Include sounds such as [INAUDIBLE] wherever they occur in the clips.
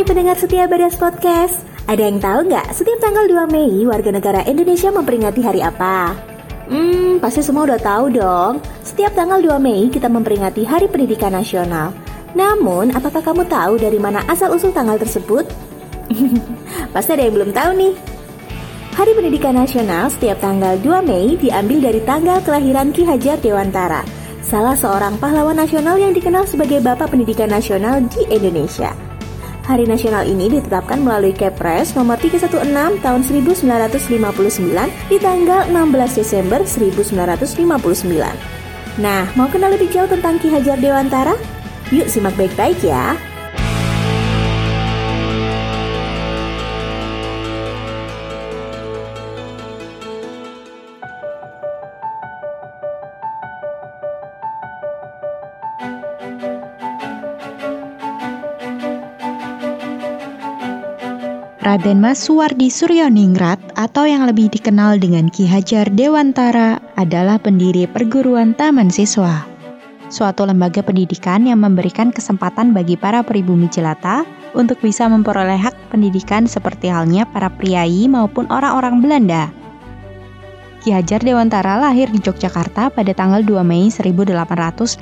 Hai pendengar setia Badas Podcast. Ada yang tahu nggak setiap tanggal 2 Mei warga negara Indonesia memperingati hari apa? Hmm, pasti semua udah tahu dong. Setiap tanggal 2 Mei kita memperingati Hari Pendidikan Nasional. Namun, apakah kamu tahu dari mana asal-usul tanggal tersebut? [LAUGHS] pasti ada yang belum tahu nih. Hari Pendidikan Nasional setiap tanggal 2 Mei diambil dari tanggal kelahiran Ki Hajar Dewantara, salah seorang pahlawan nasional yang dikenal sebagai Bapak Pendidikan Nasional di Indonesia. Hari nasional ini ditetapkan melalui Kepres nomor 316 tahun 1959 di tanggal 16 Desember 1959. Nah, mau kenal lebih jauh tentang Ki Hajar Dewantara? Yuk simak baik-baik ya. Raden Mas Suwardi Suryoningrat atau yang lebih dikenal dengan Ki Hajar Dewantara adalah pendiri perguruan Taman Siswa. Suatu lembaga pendidikan yang memberikan kesempatan bagi para pribumi jelata untuk bisa memperoleh hak pendidikan seperti halnya para priai maupun orang-orang Belanda. Ki Hajar Dewantara lahir di Yogyakarta pada tanggal 2 Mei 1889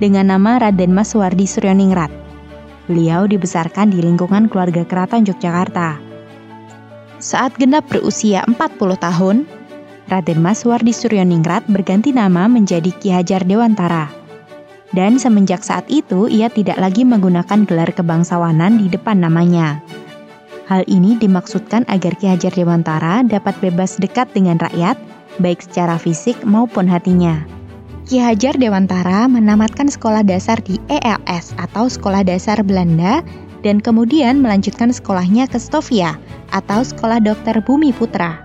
dengan nama Raden Mas Suwardi Suryoningrat. Beliau dibesarkan di lingkungan keluarga keraton Yogyakarta. Saat genap berusia 40 tahun, Raden Mas Wardi Suryoningrat berganti nama menjadi Ki Hajar Dewantara. Dan semenjak saat itu ia tidak lagi menggunakan gelar kebangsawanan di depan namanya. Hal ini dimaksudkan agar Ki Hajar Dewantara dapat bebas dekat dengan rakyat, baik secara fisik maupun hatinya. Ki Hajar Dewantara menamatkan sekolah dasar di ELS atau Sekolah Dasar Belanda dan kemudian melanjutkan sekolahnya ke Stovia atau Sekolah Dokter Bumi Putra.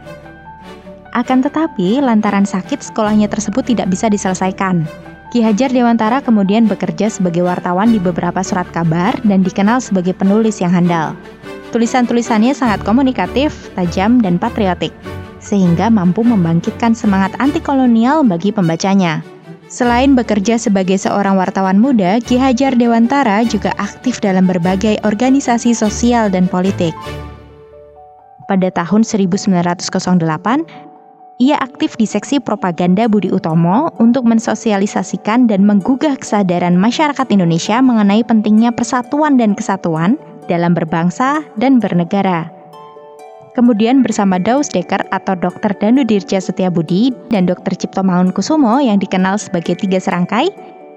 Akan tetapi, lantaran sakit sekolahnya tersebut tidak bisa diselesaikan. Ki Hajar Dewantara kemudian bekerja sebagai wartawan di beberapa surat kabar dan dikenal sebagai penulis yang handal. Tulisan-tulisannya sangat komunikatif, tajam, dan patriotik, sehingga mampu membangkitkan semangat anti kolonial bagi pembacanya. Selain bekerja sebagai seorang wartawan muda, Ki Hajar Dewantara juga aktif dalam berbagai organisasi sosial dan politik. Pada tahun 1908, ia aktif di seksi propaganda Budi Utomo untuk mensosialisasikan dan menggugah kesadaran masyarakat Indonesia mengenai pentingnya persatuan dan kesatuan dalam berbangsa dan bernegara. Kemudian bersama Daus Dekker atau Dr. Danu Dirja Setiabudi dan Dr. Cipto Mangunkusumo yang dikenal sebagai tiga serangkai,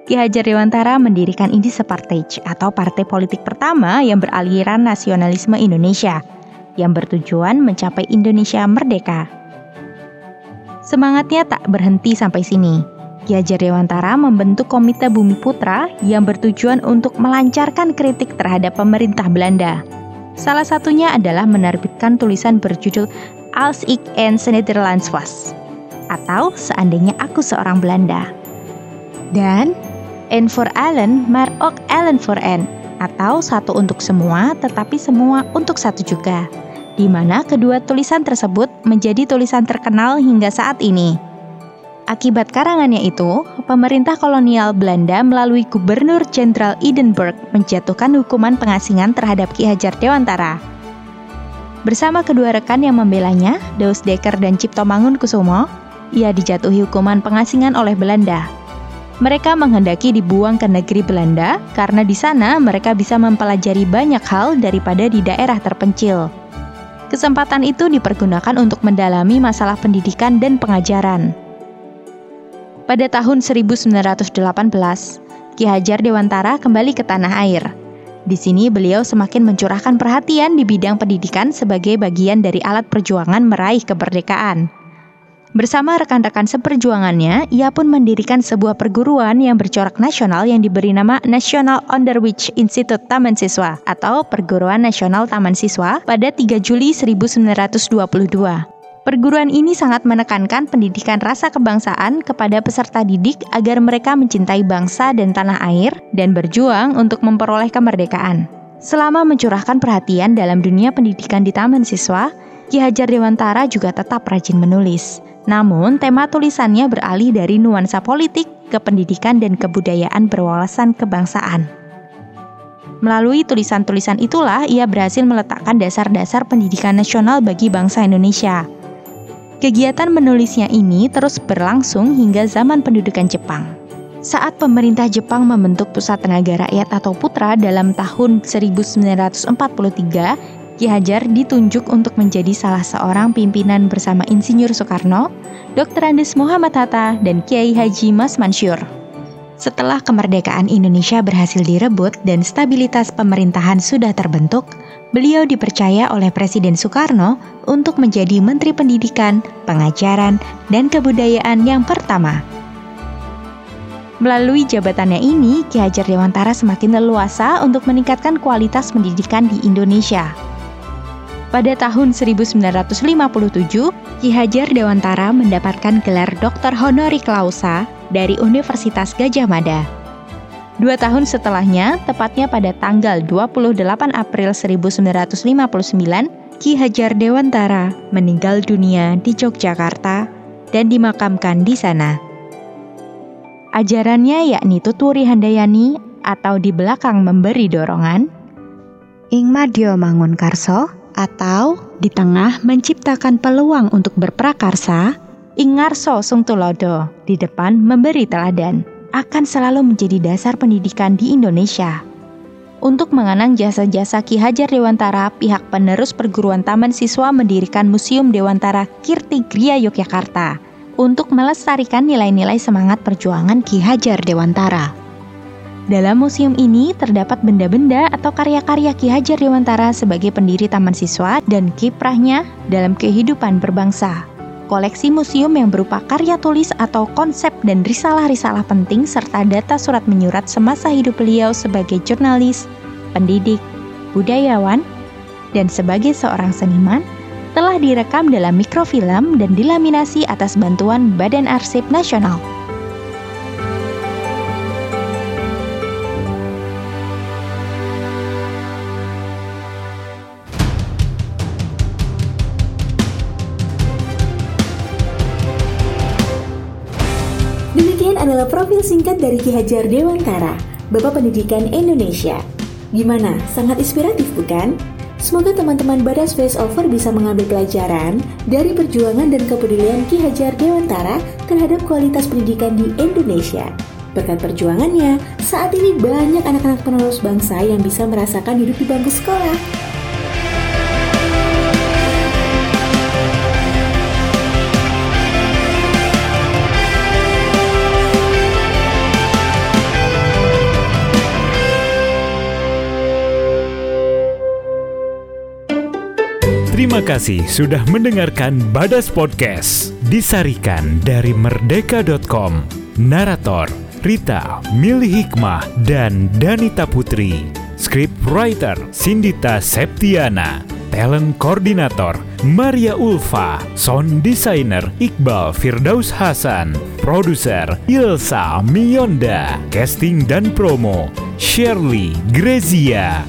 Ki Hajar Dewantara mendirikan Indi Separtage atau partai politik pertama yang beraliran nasionalisme Indonesia yang bertujuan mencapai Indonesia merdeka. Semangatnya tak berhenti sampai sini. Ki Hajar Dewantara membentuk Komite Bumi Putra yang bertujuan untuk melancarkan kritik terhadap pemerintah Belanda Salah satunya adalah menerbitkan tulisan berjudul Als ik en Nederlands was atau Seandainya Aku Seorang Belanda. Dan En for Allen, maar ook Allen for En atau satu untuk semua tetapi semua untuk satu juga. Di mana kedua tulisan tersebut menjadi tulisan terkenal hingga saat ini. Akibat karangannya itu, pemerintah kolonial Belanda melalui Gubernur Jenderal Edinburgh menjatuhkan hukuman pengasingan terhadap Ki Hajar Dewantara. Bersama kedua rekan yang membelanya, Daus Dekker dan Cipto Mangunkusumo, ia dijatuhi hukuman pengasingan oleh Belanda. Mereka menghendaki dibuang ke negeri Belanda karena di sana mereka bisa mempelajari banyak hal daripada di daerah terpencil. Kesempatan itu dipergunakan untuk mendalami masalah pendidikan dan pengajaran. Pada tahun 1918, Ki Hajar Dewantara kembali ke tanah air. Di sini beliau semakin mencurahkan perhatian di bidang pendidikan sebagai bagian dari alat perjuangan meraih kemerdekaan. Bersama rekan-rekan seperjuangannya, ia pun mendirikan sebuah perguruan yang bercorak nasional yang diberi nama National Underwich Institute Taman Siswa atau Perguruan Nasional Taman Siswa pada 3 Juli 1922. Perguruan ini sangat menekankan pendidikan rasa kebangsaan kepada peserta didik agar mereka mencintai bangsa dan tanah air dan berjuang untuk memperoleh kemerdekaan. Selama mencurahkan perhatian dalam dunia pendidikan di taman siswa, Ki Hajar Dewantara juga tetap rajin menulis. Namun, tema tulisannya beralih dari nuansa politik ke pendidikan dan kebudayaan berwawasan kebangsaan. Melalui tulisan-tulisan itulah ia berhasil meletakkan dasar-dasar pendidikan nasional bagi bangsa Indonesia. Kegiatan menulisnya ini terus berlangsung hingga zaman pendudukan Jepang. Saat pemerintah Jepang membentuk Pusat Tenaga Rakyat atau Putra dalam tahun 1943, Ki Hajar ditunjuk untuk menjadi salah seorang pimpinan bersama Insinyur Soekarno, Dr. Andes Muhammad Hatta, dan Kiai Haji Mas Mansur. Setelah kemerdekaan Indonesia berhasil direbut dan stabilitas pemerintahan sudah terbentuk, beliau dipercaya oleh Presiden Soekarno untuk menjadi Menteri Pendidikan, Pengajaran, dan Kebudayaan yang pertama. Melalui jabatannya ini, Ki Hajar Dewantara semakin leluasa untuk meningkatkan kualitas pendidikan di Indonesia. Pada tahun 1957, Ki Hajar Dewantara mendapatkan gelar Doktor Honoris Clausa dari Universitas Gajah Mada. Dua tahun setelahnya, tepatnya pada tanggal 28 April 1959, Ki Hajar Dewantara meninggal dunia di Yogyakarta dan dimakamkan di sana. Ajarannya yakni Tuturi Handayani atau di belakang memberi dorongan, Ing Madyo Mangun Karso atau di tengah menciptakan peluang untuk berprakarsa, Ingarso Sung Tulodo di depan memberi teladan akan selalu menjadi dasar pendidikan di Indonesia. Untuk mengenang jasa-jasa Ki Hajar Dewantara, pihak penerus perguruan taman siswa mendirikan Museum Dewantara Kirti Gria Yogyakarta untuk melestarikan nilai-nilai semangat perjuangan Ki Hajar Dewantara. Dalam museum ini terdapat benda-benda atau karya-karya Ki Hajar Dewantara sebagai pendiri taman siswa dan kiprahnya dalam kehidupan berbangsa koleksi museum yang berupa karya tulis atau konsep dan risalah-risalah penting serta data surat menyurat semasa hidup beliau sebagai jurnalis, pendidik, budayawan, dan sebagai seorang seniman telah direkam dalam mikrofilm dan dilaminasi atas bantuan Badan Arsip Nasional. Adalah profil singkat dari Ki Hajar Dewantara, Bapak Pendidikan Indonesia. Gimana? Sangat inspiratif bukan? Semoga teman-teman Badas Face Over bisa mengambil pelajaran dari perjuangan dan kepedulian Ki Hajar Dewantara terhadap kualitas pendidikan di Indonesia. Berkat perjuangannya, saat ini banyak anak-anak penerus bangsa yang bisa merasakan hidup di bangku sekolah. Terima kasih sudah mendengarkan Badas Podcast. Disarikan dari merdeka.com. Narator Rita Mili Hikmah dan Danita Putri. Script writer Sindita Septiana. Talent Koordinator Maria Ulfa, Sound Designer Iqbal Firdaus Hasan, Produser Ilsa Mionda, Casting dan Promo Shirley Grezia.